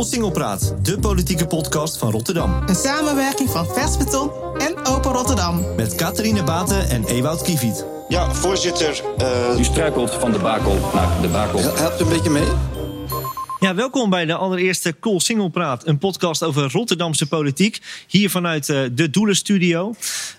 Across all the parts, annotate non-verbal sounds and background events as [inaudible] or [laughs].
Cool Single Praat, de politieke podcast van Rotterdam. Een samenwerking van Vers Beton en Open Rotterdam. Met Catharine Baten en Ewout Kieviet. Ja, voorzitter. Uh... U struikelt van de bakel naar de bakel. Helpt u een beetje mee? Ja, welkom bij de allereerste Cool Single Praat. Een podcast over Rotterdamse politiek. Hier vanuit uh, de Doelenstudio.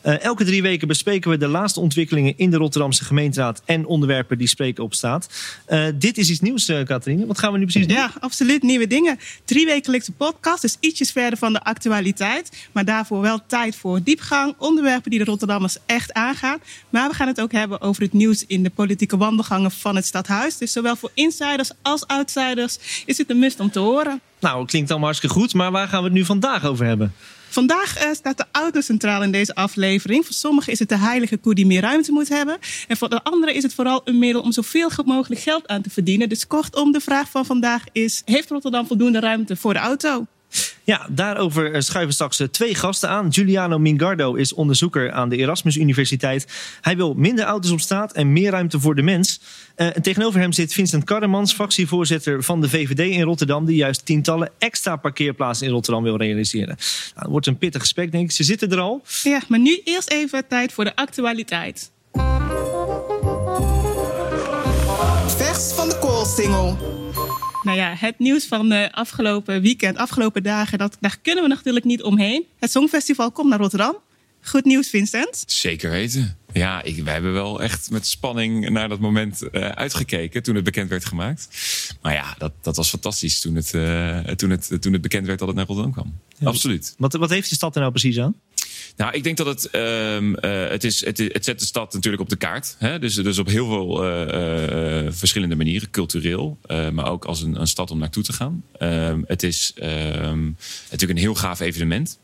Uh, elke drie weken bespreken we de laatste ontwikkelingen in de Rotterdamse gemeenteraad en onderwerpen die spreken op staat. Uh, dit is iets nieuws, uh. Wat gaan we nu precies doen? Ja, absoluut nieuwe dingen. Drie wekelijkse podcast, dus ietsjes verder van de actualiteit. Maar daarvoor wel tijd voor diepgang, onderwerpen die de Rotterdammers echt aangaan. Maar we gaan het ook hebben over het nieuws in de politieke wandelgangen van het stadhuis. Dus zowel voor insiders als outsiders is het een must om te horen. Nou, klinkt allemaal hartstikke goed. Maar waar gaan we het nu vandaag over hebben? Vandaag uh, staat de auto centraal in deze aflevering. Voor sommigen is het de heilige koe die meer ruimte moet hebben. En voor de anderen is het vooral een middel om zoveel mogelijk geld aan te verdienen. Dus kortom, de vraag van vandaag is: heeft Rotterdam voldoende ruimte voor de auto? Ja, daarover schuiven straks twee gasten aan. Giuliano Mingardo is onderzoeker aan de Erasmus Universiteit. Hij wil minder auto's op straat en meer ruimte voor de mens. Uh, tegenover hem zit Vincent Karremans, fractievoorzitter van de VVD in Rotterdam, die juist tientallen extra parkeerplaatsen in Rotterdam wil realiseren. Nou, het wordt een pittig gesprek, denk ik. Ze zitten er al. Ja, maar nu eerst even tijd voor de actualiteit. Vers van de koolsingel. Nou ja, het nieuws van de afgelopen weekend, afgelopen dagen, dat, daar kunnen we natuurlijk niet omheen. Het Songfestival komt naar Rotterdam. Goed nieuws, Vincent? Zeker weten. Ja, ik, wij hebben wel echt met spanning naar dat moment uh, uitgekeken toen het bekend werd gemaakt. Maar ja, dat, dat was fantastisch toen het, uh, toen, het, toen het bekend werd dat het naar Rotterdam kwam. Ja, Absoluut. Wat, wat heeft de stad er nou precies aan? Nou, ik denk dat het, um, uh, het, is, het, het zet de stad natuurlijk op de kaart. Hè? Dus, dus op heel veel uh, uh, verschillende manieren, cultureel, maar ook als een, een stad om naartoe te gaan. Um, het is um, natuurlijk een heel gaaf evenement.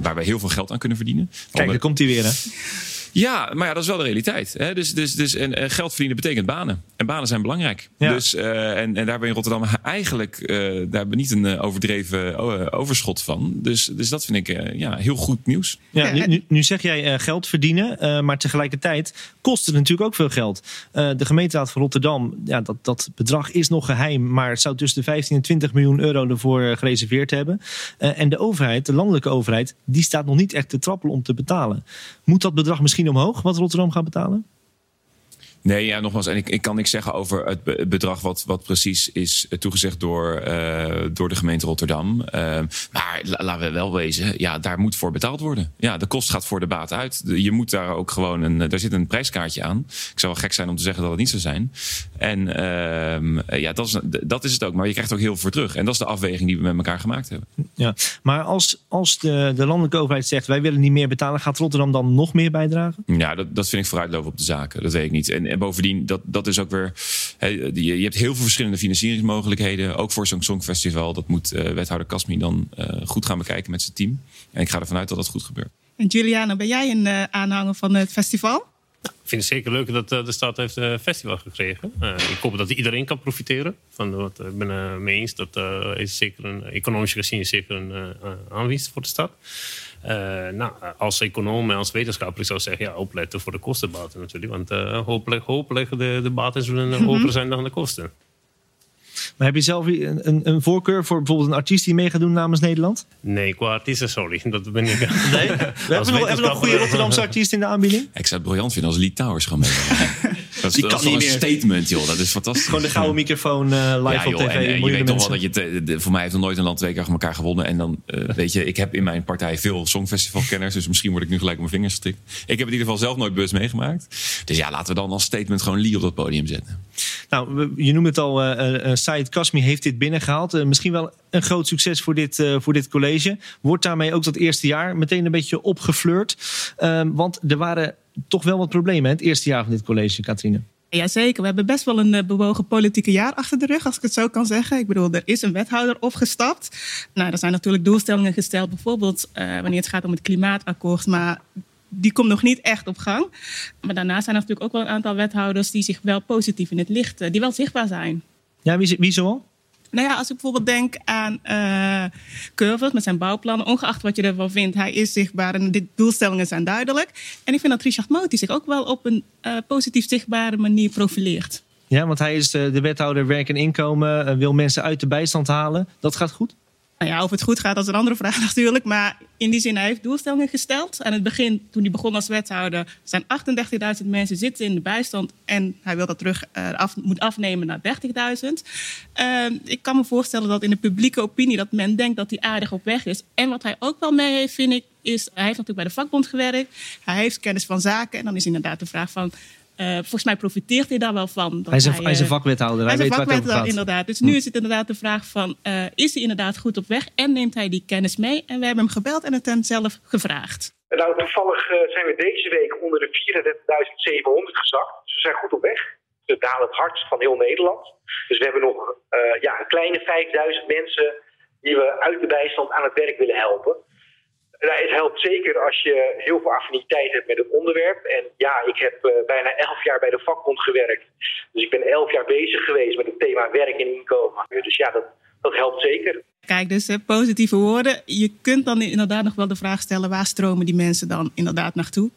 waar we heel veel geld aan kunnen verdienen. Kijk, daar komt hij weer. Hè? Ja, maar ja, dat is wel de realiteit. Hè? Dus, dus, dus, en, en geld verdienen betekent banen. En banen zijn belangrijk. Ja. Dus, uh, en, en daar ben je in Rotterdam eigenlijk uh, daar hebben we niet een uh, overdreven overschot van. Dus, dus dat vind ik ja, heel goed nieuws. Ja, nu, nu, nu zeg jij geld verdienen, maar tegelijkertijd kost het natuurlijk ook veel geld. de gemeenteraad van Rotterdam, ja, dat, dat bedrag is nog geheim, maar het zou tussen de 15 en 20 miljoen euro ervoor gereserveerd hebben. en de overheid, de landelijke overheid, die staat nog niet echt te trappelen om te betalen. Moet dat bedrag misschien omhoog wat Rotterdam gaat betalen? Nee, ja, nogmaals. En ik, ik kan niks zeggen over het bedrag wat, wat precies is toegezegd door, uh, door de gemeente Rotterdam. Uh, maar laten we wel wezen, ja, daar moet voor betaald worden. Ja, de kost gaat voor de baat uit. Je moet daar ook gewoon een, daar zit een prijskaartje aan. Ik zou wel gek zijn om te zeggen dat het niet zou zijn. En uh, ja, dat is, dat is het ook. Maar je krijgt ook heel veel voor terug. En dat is de afweging die we met elkaar gemaakt hebben. Ja, maar als, als de, de landelijke overheid zegt wij willen niet meer betalen, gaat Rotterdam dan nog meer bijdragen? Ja, dat, dat vind ik vooruitlopen op de zaken. Dat weet ik niet. En, en bovendien, dat, dat is ook weer. He, je, je, hebt heel veel verschillende financieringsmogelijkheden. Ook voor zo'n songfestival. Dat moet uh, wethouder Kasmi dan uh, goed gaan bekijken met zijn team. En ik ga ervan uit dat dat goed gebeurt. En Juliana, ben jij een uh, aanhanger van het festival? Ik vind het zeker leuk dat de stad heeft een festival gekregen. Uh, ik hoop dat iedereen kan profiteren. Van wat, ik ben het mee eens. Dat uh, is zeker een, economisch gezien is zeker een uh, aanwinst voor de stad. Uh, nou, als econoom en als wetenschapper zou ik zeggen, ja, opletten voor de kostenbaten natuurlijk. Want uh, hopelijk, hopelijk de, de baten zullen mm -hmm. hoger zijn dan de kosten. Maar heb je zelf een, een, een, voorkeur voor bijvoorbeeld een artiest die mee gaat doen namens Nederland? Nee, qua artiesten, sorry. [laughs] Dat ben ik. [laughs] Nee? [laughs] We hebben, nog, hebben nog een goede Rotterdamse artiest in de aanbieding? Ik zou het briljant vinden als Lee Towers gewoon mee. Dat is, die dat kan niet een statement, joh. Dat is fantastisch. Gewoon de gouden microfoon uh, live ja, joh, op tv. En, en je weet toch wel dat je... Te, de, voor mij heeft nog nooit een land twee keer achter elkaar gewonnen. En dan, uh, weet je, ik heb in mijn partij veel songfestivalkenners. Dus misschien word ik nu gelijk op mijn vingers gestikt. Ik heb het in ieder geval zelf nooit bewust meegemaakt. Dus ja, laten we dan als statement gewoon Lee op dat podium zetten. Nou, je noemt het al, uh, Said Kasmi heeft dit binnengehaald. Uh, misschien wel een groot succes voor dit, uh, voor dit college. Wordt daarmee ook dat eerste jaar meteen een beetje opgefleurd. Uh, want er waren toch wel wat problemen hè, het eerste jaar van dit college, Katrine. Jazeker, we hebben best wel een bewogen politieke jaar achter de rug, als ik het zo kan zeggen. Ik bedoel, er is een wethouder opgestapt. Nou, er zijn natuurlijk doelstellingen gesteld, bijvoorbeeld wanneer het gaat om het klimaatakkoord. Maar die komt nog niet echt op gang. Maar daarnaast zijn er natuurlijk ook wel een aantal wethouders die zich wel positief in het licht, die wel zichtbaar zijn. Ja, wie, wie zoal? Nou ja, als ik bijvoorbeeld denk aan uh, Curvers met zijn bouwplannen, ongeacht wat je ervan vindt, hij is zichtbaar en de doelstellingen zijn duidelijk. En ik vind dat Richard Moti zich ook wel op een uh, positief zichtbare manier profileert. Ja, want hij is de, de wethouder werk en inkomen, eh, wil mensen uit de bijstand halen. Dat gaat goed? Nou ja, of het goed gaat, dat is een andere vraag [laughs] natuurlijk. Maar in die zin, hij heeft doelstellingen gesteld. Aan het begin, toen hij begon als wethouder, zijn 38.000 mensen zitten in de bijstand. En hij wil dat terug uh, moet afnemen naar 30.000. Uh, ik kan me voorstellen dat in de publieke opinie dat men denkt dat hij aardig op weg is. En wat hij ook wel mee heeft, vind ik, is hij heeft natuurlijk bij de vakbond gewerkt. Hij heeft kennis van zaken. En dan is inderdaad de vraag van, uh, volgens mij profiteert hij daar wel van. hij, is een, hij, hij is een eh, vakwethouder. Hij, hij weet een vakwethouder, inderdaad. Dus nu is het inderdaad de vraag van... Uh, is hij inderdaad goed op weg en neemt hij die kennis mee? En we hebben hem gebeld en het hem zelf gevraagd. Nou, toevallig uh, zijn we deze week onder de 34.700 gezakt. Dus we zijn goed op weg. We dalen het hardst van heel Nederland. Dus we hebben nog ja, een kleine 5000 mensen... die we uit de bijstand aan het werk willen helpen. Nou, het helpt zeker als je heel veel affiniteit hebt met het onderwerp. En ja, ik heb uh, bijna elf jaar bij de vakbond gewerkt. Dus ik ben elf jaar bezig geweest met het thema werk en inkomen. Dus ja, dat, dat helpt zeker. Kijk, dus hè, positieve woorden. Je kunt dan inderdaad nog wel de vraag stellen... waar stromen die mensen dan inderdaad naartoe?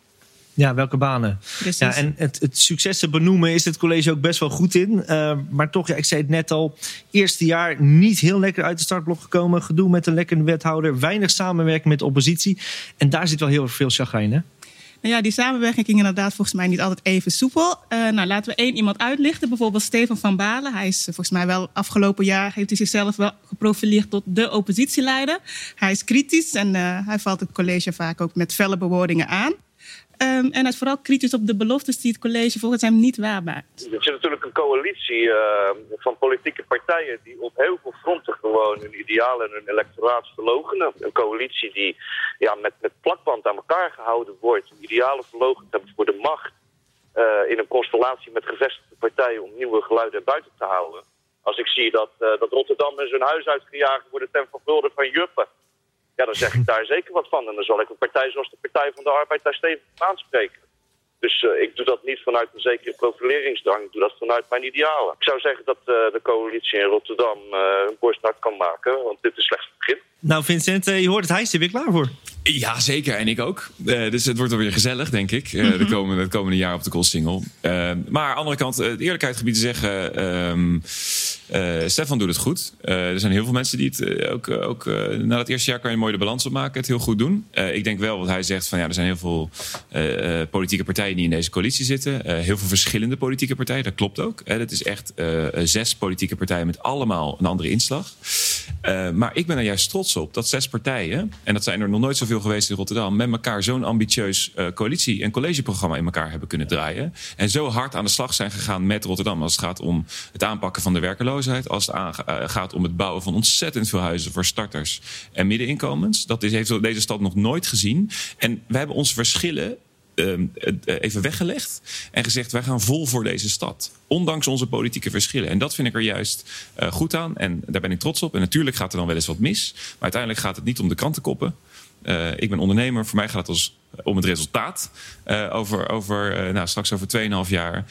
Ja, welke banen? Ja, en het, het successen benoemen is het college ook best wel goed in. Uh, maar toch, ja, ik zei het net al, eerste jaar niet heel lekker uit de startblok gekomen. Gedoe met een lekkere wethouder, weinig samenwerking met de oppositie. En daar zit wel heel veel chagrijn, hè? Nou ja, die samenwerking ging inderdaad volgens mij niet altijd even soepel. Uh, nou, laten we één iemand uitlichten. Bijvoorbeeld Stefan van Balen. Hij is volgens mij wel afgelopen jaar heeft hij zichzelf wel geprofileerd tot de oppositieleider. Hij is kritisch en uh, hij valt het college vaak ook met felle bewoordingen aan. Um, en hij is vooral kritisch op de beloftes die het college volgens hem niet waarmaakt. Er is natuurlijk een coalitie uh, van politieke partijen die op heel veel fronten gewoon hun idealen en hun electoraat verlogenen. Een coalitie die ja, met, met plakband aan elkaar gehouden wordt, idealen verlogen te hebben voor de macht. Uh, in een constellatie met gevestigde partijen om nieuwe geluiden buiten te houden. Als ik zie dat, uh, dat zijn huis uitgejaagd worden ten vervulde van juppen ja, dan zeg ik daar zeker wat van. En dan zal ik een partij zoals de Partij van de Arbeid daar stevig aanspreken. Dus uh, ik doe dat niet vanuit een zekere profileringsdrang. Ik doe dat vanuit mijn idealen. Ik zou zeggen dat uh, de coalitie in Rotterdam uh, een borst kan maken. Want dit is slechts het begin. Nou Vincent, je hoort het, hij is er weer klaar voor. Ja, zeker. En ik ook. Uh, dus het wordt alweer gezellig, denk ik. Uh, de komende, het komende jaar op de Koolsingel. Uh, maar aan de andere kant, de eerlijkheid gebied te zeggen... Um, Stefan doet het goed. er zijn heel veel mensen die het ook... ook na het eerste jaar kan je mooi de balans opmaken. Het heel goed doen. ik denk wel wat hij zegt van... ja, er zijn heel veel politieke partijen die in deze coalitie zitten. heel veel verschillende politieke partijen. Dat klopt ook. Het is echt zes politieke partijen met allemaal een andere inslag. maar ik ben er juist trots op dat zes partijen... en dat zijn er nog nooit zoveel geweest in Rotterdam... met elkaar zo'n ambitieus uh, coalitie- en collegeprogramma in elkaar hebben kunnen draaien. En zo hard aan de slag zijn gegaan met Rotterdam. Als het gaat om het aanpakken van de werkeloosheid. Als het uh, gaat om het bouwen van ontzettend veel huizen voor starters en middeninkomens. Dat is, heeft deze stad nog nooit gezien. En we hebben onze verschillen uh, even weggelegd en gezegd: wij gaan vol voor deze stad. Ondanks onze politieke verschillen. En dat vind ik er juist goed aan. En daar ben ik trots op. En natuurlijk gaat er dan wel eens wat mis. Maar uiteindelijk gaat het niet om de krantenkoppen. Uh, ik ben ondernemer. Voor mij gaat het als, om het resultaat. Uh, over, over, uh, nou, straks over 2,5 jaar.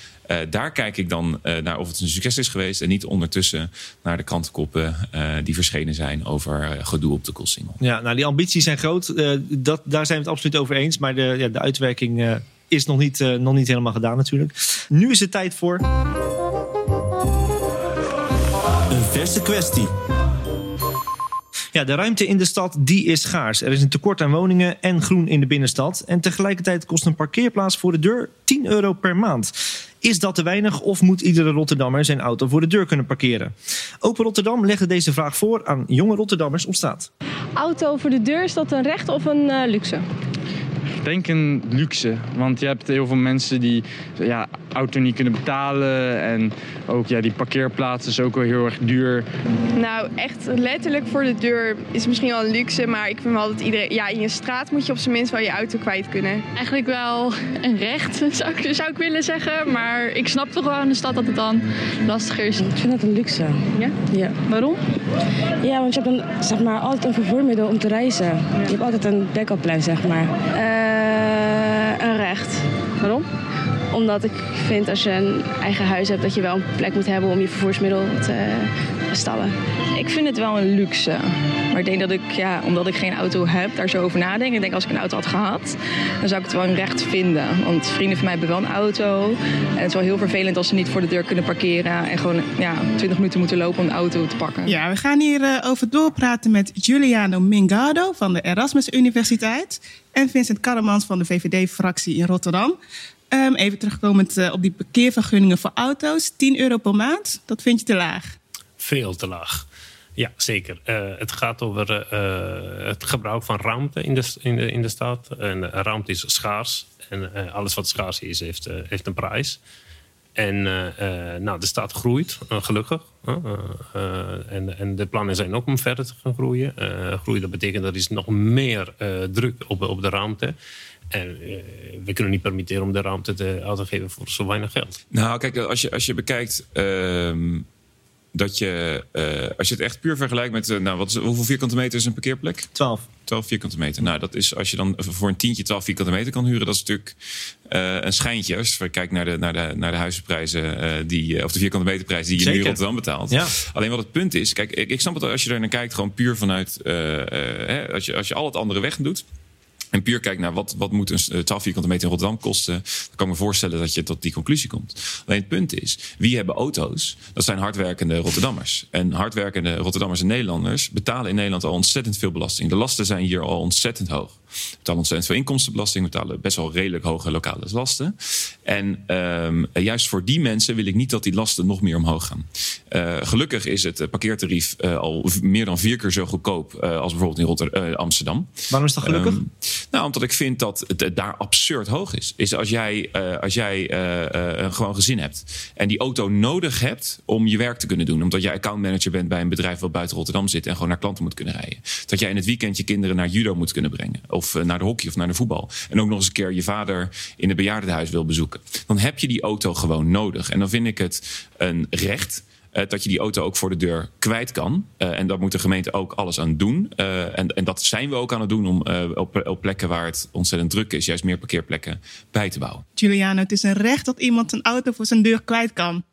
daar kijk ik dan naar of het een succes is geweest. En niet ondertussen naar de krantenkoppen die verschenen zijn over gedoe op de Koolsingel. Ja, nou die ambities zijn groot. dat, daar zijn we het absoluut over eens. Maar de, ja, de uitwerking is nog niet, nog niet helemaal gedaan natuurlijk. Nu is het tijd voor... Een verse kwestie. Ja, de ruimte in de stad die is schaars. Er is een tekort aan woningen en groen in de binnenstad. En tegelijkertijd kost een parkeerplaats voor de deur 10 euro per maand. Is dat te weinig of moet iedere Rotterdammer zijn auto voor de deur kunnen parkeren? Open Rotterdam legde deze vraag voor aan jonge Rotterdammers op straat. Auto voor de deur, is dat een recht of een uh, luxe? Ik denk een luxe, want je hebt heel veel mensen die ja, auto niet kunnen betalen. En ook ja, die parkeerplaats is ook wel heel erg duur. Nou, echt letterlijk voor de deur is misschien wel een luxe. Maar ik vind wel dat iedereen... Ja, in je straat moet je op zijn minst wel je auto kwijt kunnen. Eigenlijk wel een recht, zou ik, zou ik willen zeggen. Maar ik snap toch wel in de stad dat het dan lastiger is. Ik vind dat een luxe. Ja? Ja. Waarom? Ja, want je hebt dan zeg maar, altijd een vervoermiddel om te reizen. Ja. Je hebt altijd een backup plan, zeg maar. Uh, een recht. Waarom? Omdat ik vind als je een eigen huis hebt dat je wel een plek moet hebben om je vervoersmiddel te stallen. Ik vind het wel een luxe. Maar ik denk dat ik, ja, omdat ik geen auto heb, daar zo over nadenk. Ik denk als ik een auto had gehad, dan zou ik het wel een recht vinden. Want vrienden van mij hebben wel een auto. En het is wel heel vervelend als ze niet voor de deur kunnen parkeren. En gewoon ja, 20 minuten moeten lopen om de auto te pakken. Ja, we gaan hier eh, over doorpraten met Giuliano Mingado van de Erasmus Universiteit. En Vincent Karremans van de VVD-fractie in Rotterdam. Ehm, even terugkomend eh, op die parkeervergunningen voor auto's. 10 euro per maand, dat vind je te laag? Veel te laag. Ja, zeker. Eh, het gaat over eh, het gebruik van ruimte in de, in de, in de stad. En ruimte is schaars. En alles wat schaars is, heeft, heeft een prijs. En nou, de stad groeit, gelukkig. en, en de plannen zijn ook om verder te gaan groeien. groeien, dat betekent dat er is nog meer druk op, op de ruimte. En we kunnen niet permitteren om de ruimte te, uit te geven voor zo weinig geld. Nou, kijk, als je, als je bekijkt. Ehm, dat je, uh, als je het echt puur vergelijkt met, uh, nou, wat is, hoeveel vierkante meter is een parkeerplek? 12. 12 vierkante meter. Nou, dat is als je dan voor een tientje 12 vierkante meter kan huren, dat is natuurlijk uh, een schijntje. Als je kijkt naar de, naar de, naar de huizenprijzen, die, of de vierkante meterprijs die je Zeker. nu in Rotterdam betaalt. Ja. Alleen wat het punt is, kijk, ik, ik snap het als je er naar kijkt, gewoon puur vanuit, hè, als, je, als je al het andere weg doet en puur kijkt naar wat, wat moet een 12 vierkante meter in Rotterdam kosten, dan kan ik me voorstellen dat je tot die conclusie komt. Alleen het punt is, wie hebben auto's? Dat zijn hardwerkende Rotterdammers. En hardwerkende Rotterdammers en Nederlanders betalen in Nederland al ontzettend veel belasting. De lasten zijn hier al ontzettend hoog. We betalen ontzettend veel inkomstenbelasting, we betalen best wel redelijk hoge lokale lasten. En um, juist voor die mensen wil ik niet dat die lasten nog meer omhoog gaan. Uh, gelukkig is het parkeertarief uh, al meer dan vier keer zo goedkoop uh, als bijvoorbeeld in Rotterdam, Amsterdam. Waarom is dat gelukkig? Um, nou, omdat ik vind dat het daar absurd hoog is. Is als jij, als jij uh, gewoon gezin hebt en die auto nodig hebt om je werk te kunnen doen. Omdat jij accountmanager bent bij een bedrijf wat buiten Rotterdam zit en gewoon naar klanten moet kunnen rijden. Dat jij in het weekend je kinderen naar judo moet kunnen brengen. Of naar de hockey of naar de voetbal. En ook nog eens een keer je vader in het bejaardenhuis wil bezoeken. Dan heb je die auto gewoon nodig. En dan vind ik het een recht uh, dat je die auto ook voor de deur kwijt kan. Uh, en daar moet de gemeente ook alles aan doen. En, en dat zijn we ook aan het doen om op, op, plekken waar het ontzettend druk is, juist meer parkeerplekken bij te bouwen. Juliano, het is een recht dat iemand een auto voor zijn deur kwijt kan.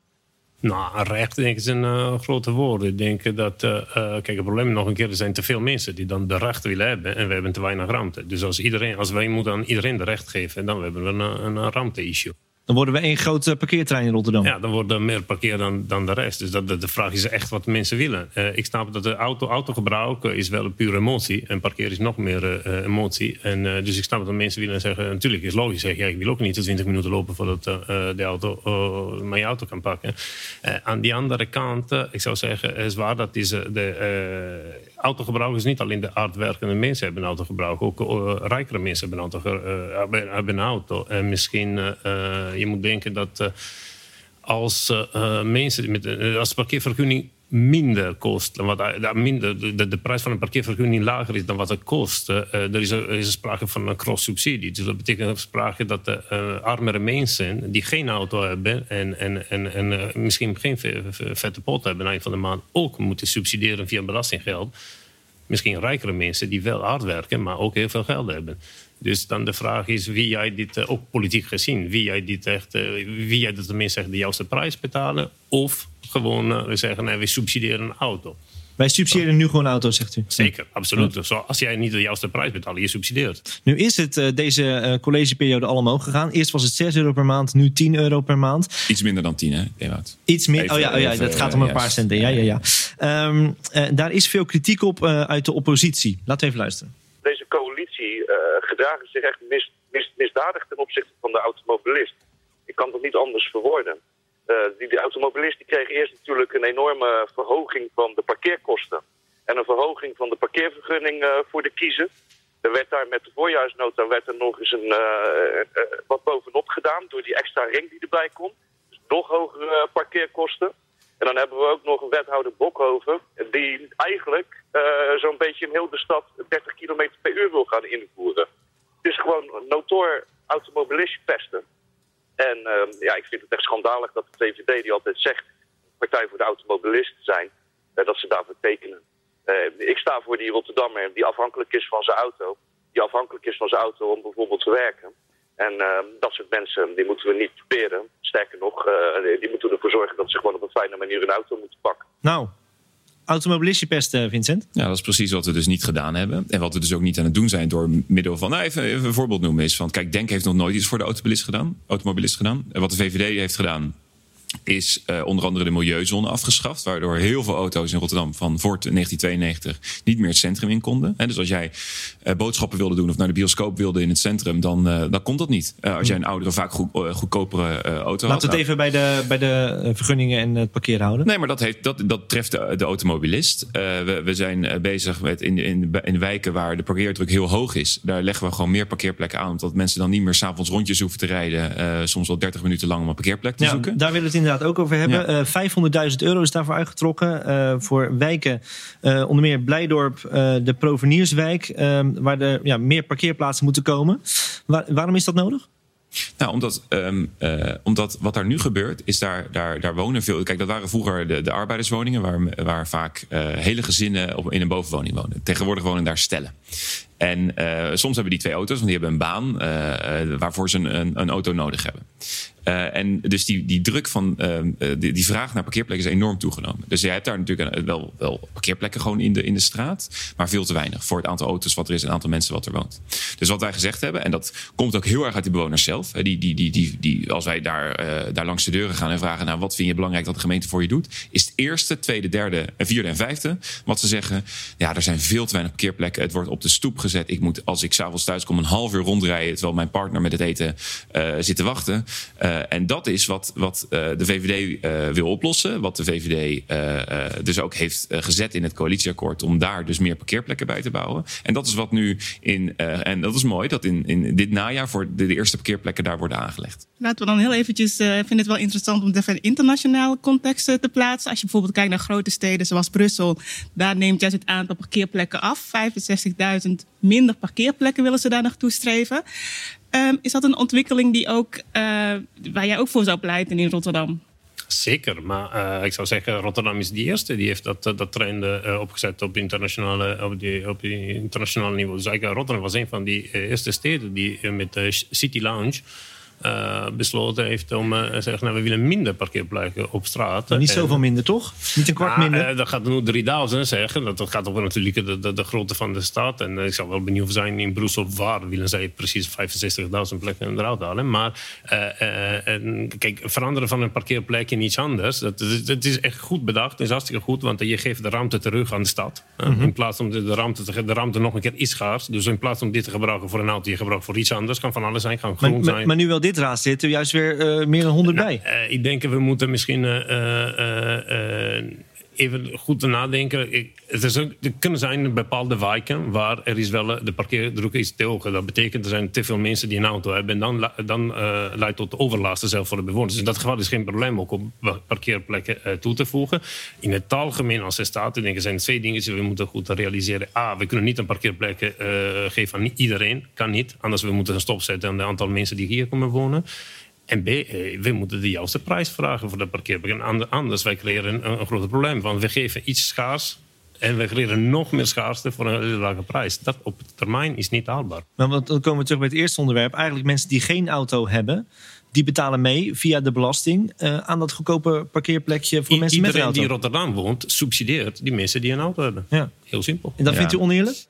Nou, recht denk ik is een uh, grote woord. Ik denk dat, uh, uh, kijk, het probleem nog een keer, er zijn te veel mensen die dan de recht willen hebben en we hebben te weinig ruimte. Dus als, iedereen, als wij moeten aan iedereen de recht geven, dan hebben we een, een ruimte-issue. Dan worden we één grote parkeertrein in Rotterdam. Ja, dan wordt er meer parkeer dan, dan de rest. Dus dat, de, vraag is echt wat mensen willen. Uh, ik snap dat de auto, autogebruik is wel een pure emotie. En parkeer is nog meer uh, emotie. En, dus ik snap dat mensen willen zeggen... Natuurlijk is logisch. Ja, ik wil ook niet 20 minuten lopen voordat de auto, mijn auto kan pakken. aan die andere kant, ik zou zeggen... is waar dat is de autogebruik is niet alleen de hardwerkende mensen hebben een autogebruik. Ook rijkere mensen hebben auto. hebben een auto. En misschien je moet denken dat uh, als uh, mensen met uh, als parkeervergunning minder kost, wat, minder, de, de, prijs van een parkeervergunning lager is dan wat het kost, er is, er is sprake van een cross-subsidie. Dus dat betekent sprake dat de armere mensen die geen auto hebben en, en, en, en misschien geen vette pot hebben aan eind van de maand ook moeten subsidiëren via belastinggeld. Misschien rijkere mensen die wel hard werken, maar ook heel veel geld hebben. Dus dan de vraag is wie jij dit, uh, ook politiek gezien, wie jij dit echt, uh, wie jij dat tenminste de juiste prijs betalen. Of gewoon uh, zeggen, nee, we subsidiëren een auto. Wij subsidiëren nu gewoon een auto, zegt u? Zeker, absoluut. Ja. Zo, als jij niet de juiste prijs betaalt, je subsidieert. Nu is het uh, deze uh, collegeperiode allemaal omhoog gegaan. Eerst was het 6 euro per maand, nu 10 euro per maand. Iets minder dan 10, hè, Ewout? Iets meer, oh ja, oh ja dat gaat om een paar centen. Ja, ja, ja. Um, uh, daar is veel kritiek op uit de oppositie. Laten we even luisteren. Deze coalitie gedragen zich echt mis, mis, misdadig ten opzichte van de automobilist. Ik kan het niet anders verwoorden. Uh, die, de automobilist die kreeg eerst natuurlijk een enorme verhoging van de parkeerkosten. En een verhoging van de parkeervergunning uh, voor de kiezer. Er werd daar met de voorjaarsnota werd er nog eens een, uh, wat bovenop gedaan door die extra ring die erbij komt. Dus nog hogere parkeerkosten. En dan hebben we ook nog een wethouder Bokhoven die eigenlijk zo'n beetje in heel de stad 30 km per uur wil gaan invoeren. Het is gewoon notoor automobilist pesten. En uh, ja, ik vind het echt schandalig dat de VVD, die altijd zegt Partij voor de Automobilist zijn, uh, dat ze daarvoor tekenen. Uh, ik sta voor die Rotterdammer die afhankelijk is van zijn auto. Die afhankelijk is van zijn auto om bijvoorbeeld te werken. En ehm, dat soort mensen, die moeten we niet proberen. Sterker nog, die moeten ervoor zorgen dat ze gewoon op een fijne manier een auto moeten pakken. Nou, automobilistje pesten, Vincent. Ja, dat is precies wat we dus niet gedaan hebben. En wat we dus ook niet aan het doen zijn door middel van... Nou, even, even een voorbeeld noemen is van... Kijk, Denk heeft nog nooit iets voor de automobilist gedaan. Automobilist gedaan. En wat de VVD heeft gedaan is uh, onder andere de milieuzone afgeschaft. Waardoor heel veel auto's in Rotterdam van voor 1992 niet meer het centrum in konden. En dus als jij uh, boodschappen wilde doen of naar de bioscoop wilde in het centrum, dan, uh, dan kon dat niet. als jij een oudere, vaak goed, goedkopere auto Laat had. het even bij de, bij de vergunningen en het parkeren houden. Nee, maar dat, heeft, dat, dat treft de, de automobilist. we, we zijn bezig met in, in, in wijken waar de parkeerdruk heel hoog is. Daar leggen we gewoon meer parkeerplekken aan. Omdat mensen dan niet meer s'avonds rondjes hoeven te rijden. soms wel 30 minuten lang om een parkeerplek te ja, zoeken. Daar willen we het inderdaad ook over hebben. Ja. Uh, 500.000 euro is daarvoor uitgetrokken. Uh, voor wijken, uh, onder meer Blijdorp, de Provenierswijk, waar er ja, meer parkeerplaatsen moeten komen. Waar, waarom is dat nodig? Nou, omdat, um, uh, omdat wat daar nu gebeurt, is daar, daar, daar wonen veel. Kijk, dat waren vroeger de, de arbeiderswoningen, waar, waar vaak uh, hele gezinnen op, in een bovenwoning woonden. Tegenwoordig wonen daar stellen. En uh, soms hebben die twee auto's, want die hebben een baan waarvoor ze een, een auto nodig hebben. Uh, en dus die, die druk van uh, die, die, vraag naar parkeerplekken is enorm toegenomen. Dus je hebt daar natuurlijk wel, wel parkeerplekken gewoon in de, in de straat, maar veel te weinig voor het aantal auto's wat er is en het aantal mensen wat er woont. Dus wat wij gezegd hebben, en dat komt ook heel erg uit die bewoners zelf. Die, die, die, die, die, als wij daar, uh, daar langs de deuren gaan en vragen, nou, wat vind je belangrijk dat de gemeente voor je doet, is het eerste, tweede, derde, vierde en vijfde wat ze zeggen. Ja, er zijn veel te weinig parkeerplekken. Het wordt op de stoep gezet. Ik moet, als ik s'avonds thuis kom, een half uur rondrijden terwijl mijn partner met het eten zit te wachten. En dat is wat, wat uh, de VVD uh, wil oplossen. Wat de VVD dus ook heeft gezet in het coalitieakkoord. Om daar dus meer parkeerplekken bij te bouwen. En dat is wat nu in. en dat is mooi dat in, in dit najaar voor de, eerste parkeerplekken daar worden aangelegd. Laten we dan heel eventjes. Ik vind het wel interessant om het even in internationale context te plaatsen. Als je bijvoorbeeld kijkt naar grote steden zoals Brussel. Daar neemt juist het aantal parkeerplekken af. 65.000 minder parkeerplekken willen ze daar naartoe streven. Um, is dat een ontwikkeling die ook, uh, waar jij ook voor zou pleiten in Rotterdam? Zeker, maar uh, ik zou zeggen, Rotterdam is de eerste. Die heeft dat, dat trend uh, opgezet op, internationale, op, die, op die internationale niveau. Dus eigenlijk, Rotterdam was een van die eerste steden die met City Lounge... Uh, besloten heeft om uh, te zeggen, nou, we willen minder parkeerplekken op straat. Maar niet zoveel minder, toch? Niet een kwart nou, minder? Uh, dat gaat nu 3000 zeggen. Dat, dat gaat over natuurlijk de, de, de grootte van de stad. En ik zou wel benieuwd zijn in Brussel waar willen zij precies 65.000 plekken eruit halen. Maar en, kijk, veranderen van een parkeerplek in iets anders, dat, dat is echt goed bedacht. Dat is hartstikke goed, want je geeft de ruimte terug aan de stad. Mm -hmm. In plaats om de, de, ruimte te de ruimte nog een keer is schaars. Dus in plaats om dit te gebruiken voor een auto, je gebruikt voor iets anders. Kan van alles zijn, kan groen maar, zijn. Maar, maar nu wel dit raad zit er juist weer uh, meer dan 100 nou, bij. Uh, ik denk we moeten misschien uh, even goed nadenken. Ik, het is ook, er kunnen zijn bepaalde wijken waar er is wel de parkeerdruk is te hoog. Dat betekent er zijn te veel mensen die een auto hebben. En dan, dan leidt tot overlast zelf voor de bewoners. Dus in dat geval is geen probleem om parkeerplekken toe te voegen. In het algemeen als er staat, ik denk er zijn twee dingen die we moeten goed realiseren. A, we kunnen niet een parkeerplek geven aan iedereen. Kan niet. Anders we moeten een stop zetten aan het aantal mensen die hier komen wonen. En B, we moeten de juiste prijs vragen voor de parkeerplek. En anders wij creëren een, een groot probleem. Want we geven iets schaars en we creëren nog meer schaarste voor een hele lage prijs. Dat op termijn is niet haalbaar. Maar dan komen we terug bij het eerste onderwerp. Eigenlijk mensen die geen auto hebben, die betalen mee via de belasting uh, aan dat goedkope parkeerplekje voor I mensen met een auto. Iedereen die in Rotterdam woont, subsidieert die mensen die een auto hebben. Ja. Heel simpel. En dat ja. vindt u oneerlijk?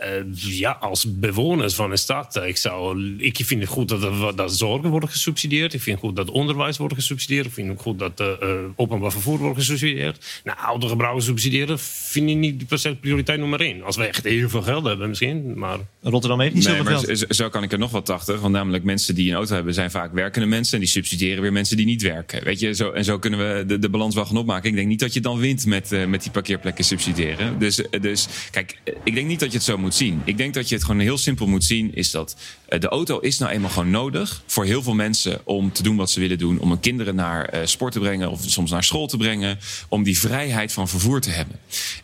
Uh, ja, als bewoners van een stad. Ik, zou, ik vind het goed dat, er, dat zorgen worden gesubsidieerd. Ik vind het goed dat onderwijs wordt gesubsidieerd. Ik vind het goed dat uh, openbaar vervoer wordt gesubsidieerd. Nou, autogebruik subsidiëren vind ik niet per se prioriteit nummer één. Als we echt heel veel geld hebben misschien. Maar... Rotterdam heeft niet nee, zoveel maar geld. Zo, zo kan ik er nog wat achter. Want namelijk mensen die een auto hebben zijn vaak werkende mensen. En die subsidiëren weer mensen die niet werken. Weet je, zo, en zo kunnen we de, de balans wel gaan opmaken. Ik denk niet dat je dan wint met, uh, met die parkeerplekken subsidiëren. Dus, dus kijk, ik denk niet dat je het zo moet zien. Ik denk dat je het gewoon heel simpel moet zien. Is dat de auto is nou eenmaal gewoon nodig voor heel veel mensen om te doen wat ze willen doen. Om hun kinderen naar uh, sport te brengen of soms naar school te brengen. Om die vrijheid van vervoer te hebben.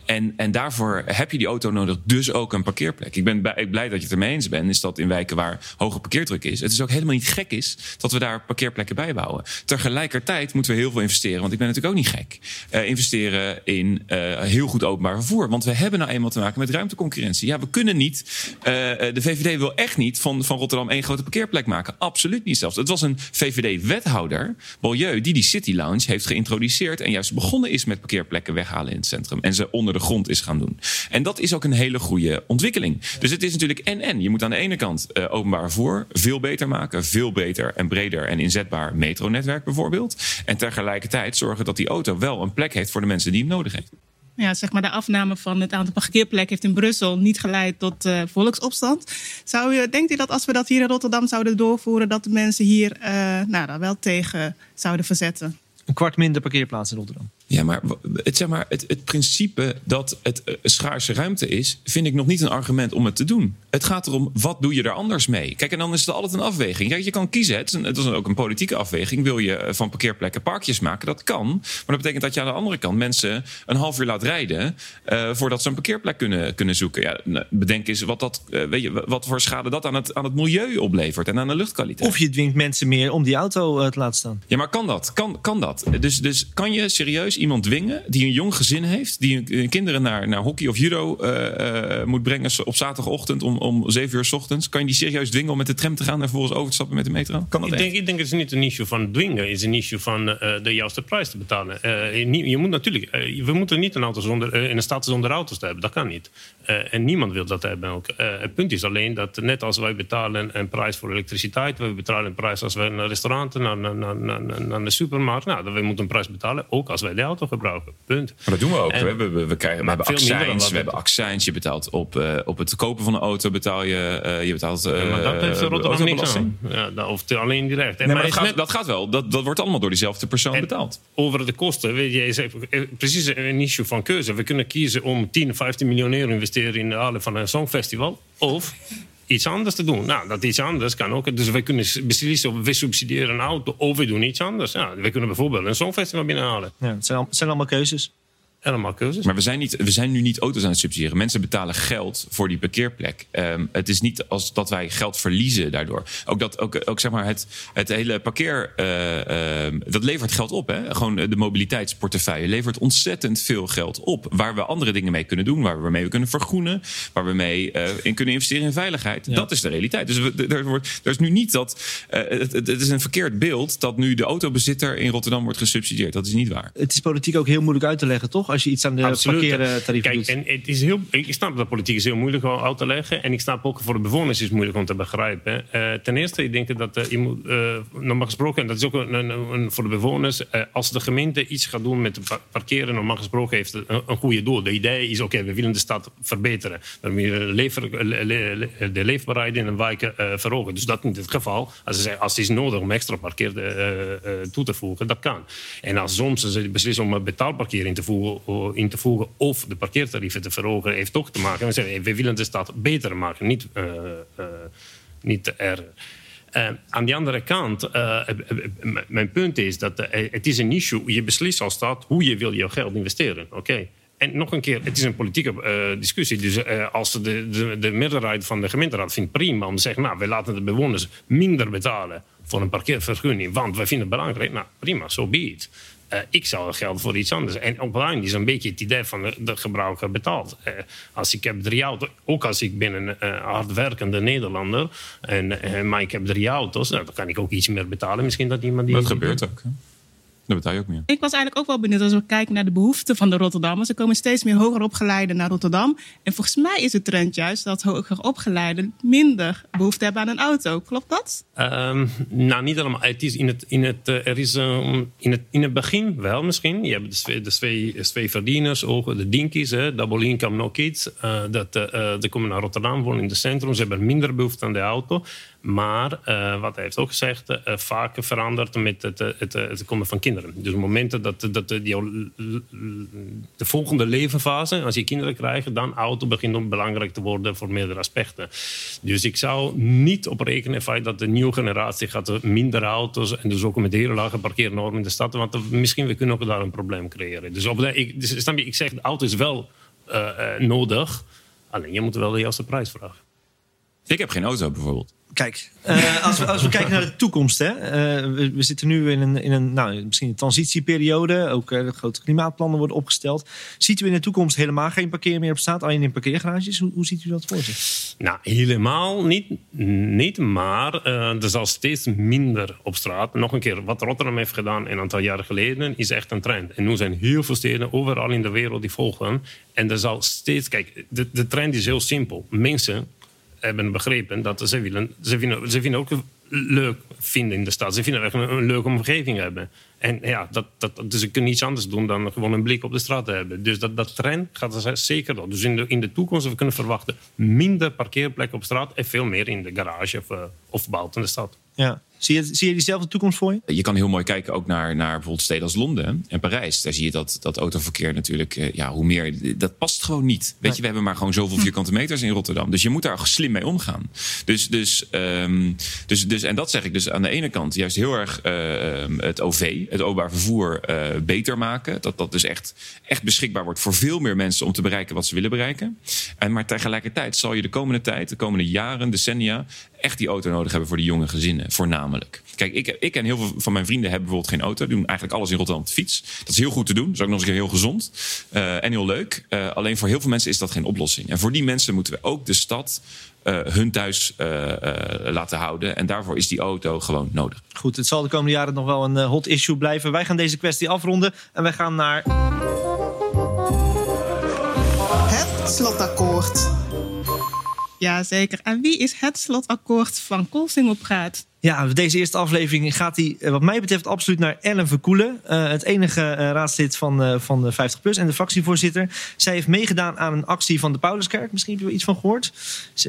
En, en daarvoor heb je die auto nodig, dus ook een parkeerplek. Ik ben bij, blij dat je het ermee eens bent. Is dat in wijken waar hoge parkeerdruk is. Het is ook helemaal niet gek is dat we daar parkeerplekken bij bouwen. Tegelijkertijd moeten we heel veel investeren. Want ik ben natuurlijk ook niet gek. Uh, investeren in heel goed openbaar vervoer. Want we hebben nou eenmaal te maken met ruimteconcurrentie. Ja, we kunnen niet. De VVD wil echt niet van van Rotterdam één grote parkeerplek maken. Absoluut niet zelfs. Het was een VVD-wethouder, Beaulieu, die die City Lounge heeft geïntroduceerd. En juist begonnen is met parkeerplekken weghalen in het centrum. En ze onder de grond is gaan doen. En dat is ook een hele goede ontwikkeling. Dus het is natuurlijk en-en. Je moet aan de ene kant uh, openbaar vervoer veel beter maken. Veel beter en breder en inzetbaar metronetwerk bijvoorbeeld. En tegelijkertijd zorgen dat die auto wel een plek heeft voor de mensen die hem nodig heeft. Ja, zeg maar de afname van het aantal parkeerplekken heeft in Brussel niet geleid tot uh, volksopstand. Zou je, denkt u dat als we dat hier in Rotterdam zouden doorvoeren, dat de mensen hier uh, nou, daar wel tegen zouden verzetten? Een kwart minder parkeerplaatsen in Rotterdam. Ja, maar het, zeg maar het, het principe dat het eh, schaarse ruimte is, vind ik nog niet een argument om het te doen. Het gaat erom, wat doe je er anders mee? Kijk, en dan is het altijd een afweging. Ja, je kan kiezen, het is, een, het is ook een politieke afweging. Wil je van parkeerplekken parkjes maken? Dat kan. Maar dat betekent dat je aan de andere kant mensen een half uur laat rijden uh, voordat ze een parkeerplek kunnen, kunnen zoeken. Ja, nou, bedenk eens wat, dat, uh, weet je, wat voor schade dat aan het, aan het milieu oplevert en aan de luchtkwaliteit. Of je dwingt mensen meer om die auto uh, te laten staan. Ja, maar kan dat? Kan, kan dat? Dus, dus kan je serieus iemand dwingen die een jong gezin heeft, die een, kinderen naar, naar hockey of judo moet brengen op zaterdagochtend om, om 7 uur s ochtends, kan je die serieus dwingen om met de tram te gaan en vervolgens over te stappen met de metro? Kan dat ik, denk, ik denk het is niet een issue van dwingen, het is een issue van uh, de juiste prijs te betalen. je moet natuurlijk, we moeten niet een auto zonder, in een stad zonder auto's te hebben, dat kan niet. en niemand wil dat hebben ook. het punt is alleen dat net als wij betalen een prijs voor elektriciteit, we betalen een prijs als wij naar restauranten, naar, naar, naar, naar, naar de supermarkt, nou, we moeten een prijs betalen, ook als wij de auto gebruiken. Punt. Maar dat doen we ook. En, we, we, we, krijgen, we hebben accijns. We hebben accijns. Je betaalt op, op het kopen van een auto betaal je. Uh, je betaalt. Uh, ja, maar dat heeft Rotterdam niks aan. Ja, dat, of alleen direct. Nee, maar, dat, gaat, net... dat gaat wel. Dat, dat wordt allemaal door diezelfde persoon en betaald. Over de kosten. Weet je, zegt, precies een issue van keuze. We kunnen kiezen om 10, 15 miljoen euro investeren in de halen van een songfestival. Of iets anders te doen. Nou, dat iets anders kan ook. Dus we kunnen beslissen of we subsidiëren een auto of we doen iets anders. Ja, we kunnen bijvoorbeeld een songfestival binnenhalen. Ja, het zijn, het zijn allemaal keuzes allemaal keuzes. Maar we zijn, niet, we zijn nu niet auto's aan het subsidiëren. Mensen betalen geld voor die parkeerplek. Um, het is niet als dat wij geld verliezen daardoor. Ook, dat, ook, ook zeg maar het, het hele parkeer, uh, uh, dat levert geld op. Hè? Gewoon de mobiliteitsportefeuille levert ontzettend veel geld op. Waar we andere dingen mee kunnen doen. Waar we mee kunnen vergroenen. Waar we mee uh, in kunnen investeren in veiligheid. Ja. Dat is de realiteit. Dus we, er, wordt, er is nu niet dat... Uh, het, het, is een verkeerd beeld dat nu de autobezitter in Rotterdam wordt gesubsidieerd. Dat is niet waar. Het is politiek ook heel moeilijk uit te leggen, toch? Als je iets aan de parkeertarieven Kijk, doet. En het is heel, ik snap dat politiek is heel moeilijk uit te leggen. En ik snap ook voor de bewoners is het moeilijk om te begrijpen. Uh, ten eerste, ik denk dat uh, je moet, uh, normaal gesproken, en dat is ook een, een, een voor de bewoners, als de gemeente iets gaat doen met parkeren, normaal gesproken heeft het een, een goede doel. De idee is, oké, okay, we willen de stad verbeteren. We willen lever, le, le, de leefbaarheid in een wijk verhogen. Dus dat is niet het geval. Als, ze, als het is nodig om extra parkeer toe te voegen, dat kan. En als soms ze beslissen om betaalparkering in te voegen, in te voegen of de parkeertarieven te verhogen, heeft toch te maken. We zeggen, we willen de stad beter maken, niet, uh, uh, niet erger. Aan de andere kant, mijn punt is dat het is een issue. Je beslist als stad hoe je wil je geld investeren. Oké. En nog een keer, het is een politieke discussie. Dus als de, de, de, meerderheid van de gemeenteraad vindt prima om te zeggen... nou, we laten de bewoners minder betalen voor een parkeervergunning... want wij vinden het belangrijk. Nou, prima, zo so be. Uh, ik zou geld voor iets anders. En een is een beetje het idee van de, gebruiker betaald. Uh, als ik heb drie auto's, ook als ik ben een uh, hardwerkende Nederlander, en, maar ik heb drie auto's, nou, dan kan ik ook iets meer betalen. Misschien dat iemand die. Dat gebeurt ook. Dan betaal je ook meer. Ik was eigenlijk ook wel benieuwd als we kijken naar de behoeften van de Rotterdammers. Er komen steeds meer hoger opgeleiden naar Rotterdam. En volgens mij is de trend juist dat hoger opgeleiden minder behoefte hebben aan een auto. Klopt dat? Um, nou, niet allemaal. Het is in het, in het, uh, er is, um, in het, in het begin wel misschien. Je hebt de twee, de twee, twee verdieners, ook de dinkies, hè, double income, no kids. Uh, dat, uh, die komen naar Rotterdam, wonen in het centrum. Ze hebben minder behoefte aan de auto. Maar uh, wat hij heeft ook gezegd, uh, vaak verandert met het, komen van kinderen. Dus momenten dat, dat de volgende levenfase, als je kinderen krijgt, dan auto begint om belangrijk te worden voor meerdere aspecten. Dus ik zou niet op rekenen dat de nieuwe generatie gaat minder auto's en dus ook met hele lage parkeernormen in de stad, want misschien we kunnen ook daar een probleem creëren. Dus, op ik, dus ik zeg, de auto is wel nodig, alleen je moet wel de juiste prijs vragen. Ik heb geen auto bijvoorbeeld. Kijk, uh, als, we, als we kijken naar de toekomst. Hè, uh, we, we, zitten nu in een, in een nou, misschien een transitieperiode. Ook uh, grote klimaatplannen worden opgesteld. Ziet u in de toekomst helemaal geen parkeer meer op straat? Alleen in parkeergarages? Hoe, hoe ziet u dat voor zich? Nou, helemaal niet. niet maar er zal steeds minder op straat. Nog een keer, wat Rotterdam heeft gedaan een aantal jaren geleden... is echt een trend. En nu zijn heel veel steden overal in de wereld die volgen. En er zal steeds... Kijk, de, de trend is heel simpel. Mensen hebben begrepen dat ze willen, ze vinden, ze vinden ook leuk vinden in de stad. Ze vinden echt een, een leuke omgeving hebben. En ja, dat, dat, dus ze kunnen niets anders doen dan gewoon een blik op de straat hebben. Dus dat, dat trend gaat er zeker door. Dus in de, in de toekomst we kunnen verwachten minder parkeerplekken op straat en veel meer in de garage of, uh, of buiten de stad. Ja. Zie je, zie je diezelfde toekomst voor je? Je kan heel mooi kijken ook naar, naar bijvoorbeeld steden als Londen en Parijs. Daar zie je dat, dat autoverkeer natuurlijk, uh, ja, hoe meer, dat past gewoon niet. Weet je, we hebben maar gewoon zoveel vierkante meters in Rotterdam. Dus je moet daar slim mee omgaan. Dus, dus, um, dus, dus, en dat zeg ik dus aan de ene kant juist heel erg uh, het OV, het openbaar vervoer, uh, beter maken. Dat dat dus echt, echt beschikbaar wordt voor veel meer mensen om te bereiken wat ze willen bereiken. En maar tegelijkertijd zal je de komende tijd, de komende jaren, decennia, echt die auto nodig hebben voor die jonge gezinnen, voornamelijk. Kijk, ik, ik en heel veel van mijn vrienden hebben bijvoorbeeld geen auto. Die doen eigenlijk alles in Rotterdam op de fiets. Dat is heel goed te doen. Dat is ook nog eens een keer heel gezond uh, en heel leuk. Uh, alleen voor heel veel mensen is dat geen oplossing. En voor die mensen moeten we ook de stad uh, hun thuis laten houden. En daarvoor is die auto gewoon nodig. Goed, het zal de komende jaren nog wel een hot issue blijven. Wij gaan deze kwestie afronden en wij gaan naar... Het slotakkoord. Jazeker. En wie is het slotakkoord van Koolsingel-Praat? Ja, deze eerste aflevering gaat die wat mij betreft absoluut naar Ellen Verkoelen. Uh, het enige uh, raadslid van, van de 50PLUS en de fractievoorzitter. Zij heeft meegedaan aan een actie van de Pauluskerk. Misschien heb je er iets van gehoord.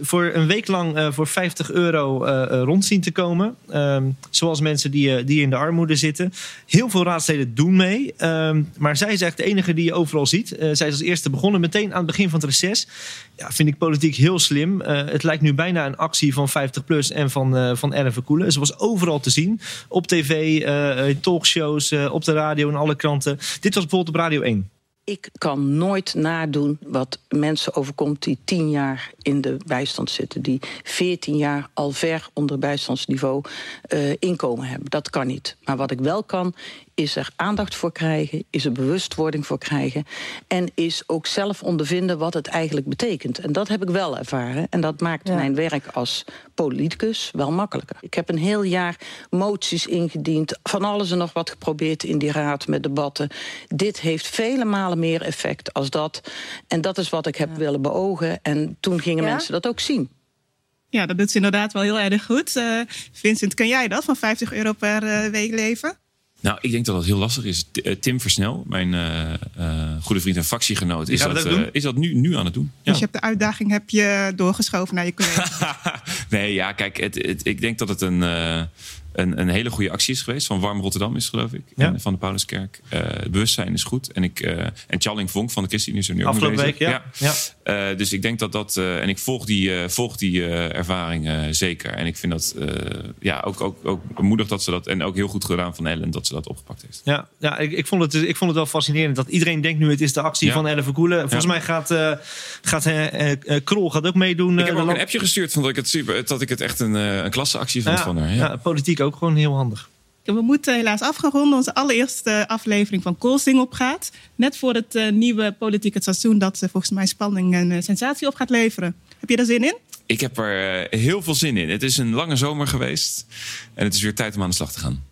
Voor een week lang voor 50 euro rond zien te komen. Ehm, zoals mensen die, die in de armoede zitten. Heel veel raadsleden doen mee. Ehm, maar zij is echt de enige die je overal ziet. zij is als eerste begonnen meteen aan het begin van het reces. Ja, vind ik politiek heel slim. het lijkt nu bijna een actie van 50PLUS en van, van Ellen Verkoelen. Ze was overal te zien. Op tv, uh, talkshows, uh, op de radio en alle kranten. Dit was bijvoorbeeld op Radio 1. Ik kan nooit nadoen wat mensen overkomt die tien jaar in de bijstand zitten. Die veertien jaar al ver onder bijstandsniveau inkomen hebben. Dat kan niet. Maar wat ik wel kan, is er aandacht voor krijgen, is er bewustwording voor krijgen en is ook zelf ondervinden wat het eigenlijk betekent. En dat heb ik wel ervaren en dat maakt ja. mijn werk als politicus wel makkelijker. Ik heb een heel jaar moties ingediend, van alles en nog wat geprobeerd in die raad met debatten. Dit heeft vele malen meer effect als dat. En dat is wat ik heb ja. willen beogen en toen gingen ja? mensen dat ook zien. Ja, dat doet ze inderdaad wel heel erg goed. Uh, Vincent, kan jij dat van 50 euro per uh, week leven? Nou, ik denk dat dat heel lastig is. Tim Versnel, mijn uh, uh, goede vriend en fractiegenoot, is dat, uh, is dat nu, nu aan het doen. Ja. Dus je hebt de uitdaging heb je doorgeschoven naar je collega? [laughs] nee, ja, kijk, het, het, ik denk dat het een, een, een, hele goede actie is geweest. Van Warm Rotterdam is geloof ik. Ja. Van de Pauluskerk. het bewustzijn is goed. En, ik, en Charling Vonk van de ChristenUnie is er nu Afgelopen ook week, ja. ja. ja. dus ik denk dat dat... en ik volg die, volg die ervaring zeker. En ik vind dat ja, ook, ook, ook moedig dat ze dat... En ook heel goed gedaan van Ellen dat ze dat opgepakt heeft. Ja, ja ik, ik, vond het, ik vond het wel fascinerend dat iedereen denkt nu het is de actie van Ellen Verkoelen. Volgens mij gaat, gaat Krol gaat ook meedoen. Ik heb ook een appje gestuurd van dat ik het, super, dat ik het echt een, een klasseactie vond van haar. Ja. politiek ook gewoon heel handig. We moeten helaas afgeronden. Onze allereerste aflevering van Koolsing opgaat. Net voor het uh, nieuwe politieke seizoen dat uh, volgens mij spanning en uh, sensatie op gaat leveren. Heb je daar zin in? Ik heb er heel veel zin in. Het is een lange zomer geweest. En het is weer tijd om aan de slag te gaan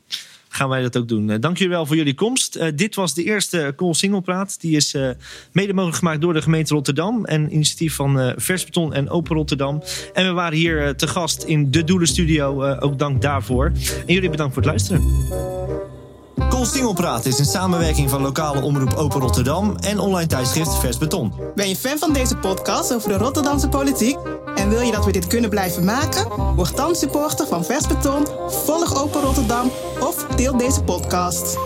gaan wij dat ook doen. Uh, dank jullie wel voor jullie komst. Uh, dit was de eerste Cool Singlepraat. Die is uh, mede mogelijk gemaakt door de gemeente Rotterdam. En initiatief van Versbeton en Open Rotterdam. En we waren hier te gast in de Doelenstudio. ook dank daarvoor. En jullie bedankt voor het luisteren. Cool Singelpraat is een samenwerking van lokale omroep Open Rotterdam en online tijdschrift Vers Beton. Ben je fan van deze podcast over de Rotterdamse politiek? En wil je dat we dit kunnen blijven maken? Word dan supporter van Vers Beton, volg Open Rotterdam of deel deze podcast.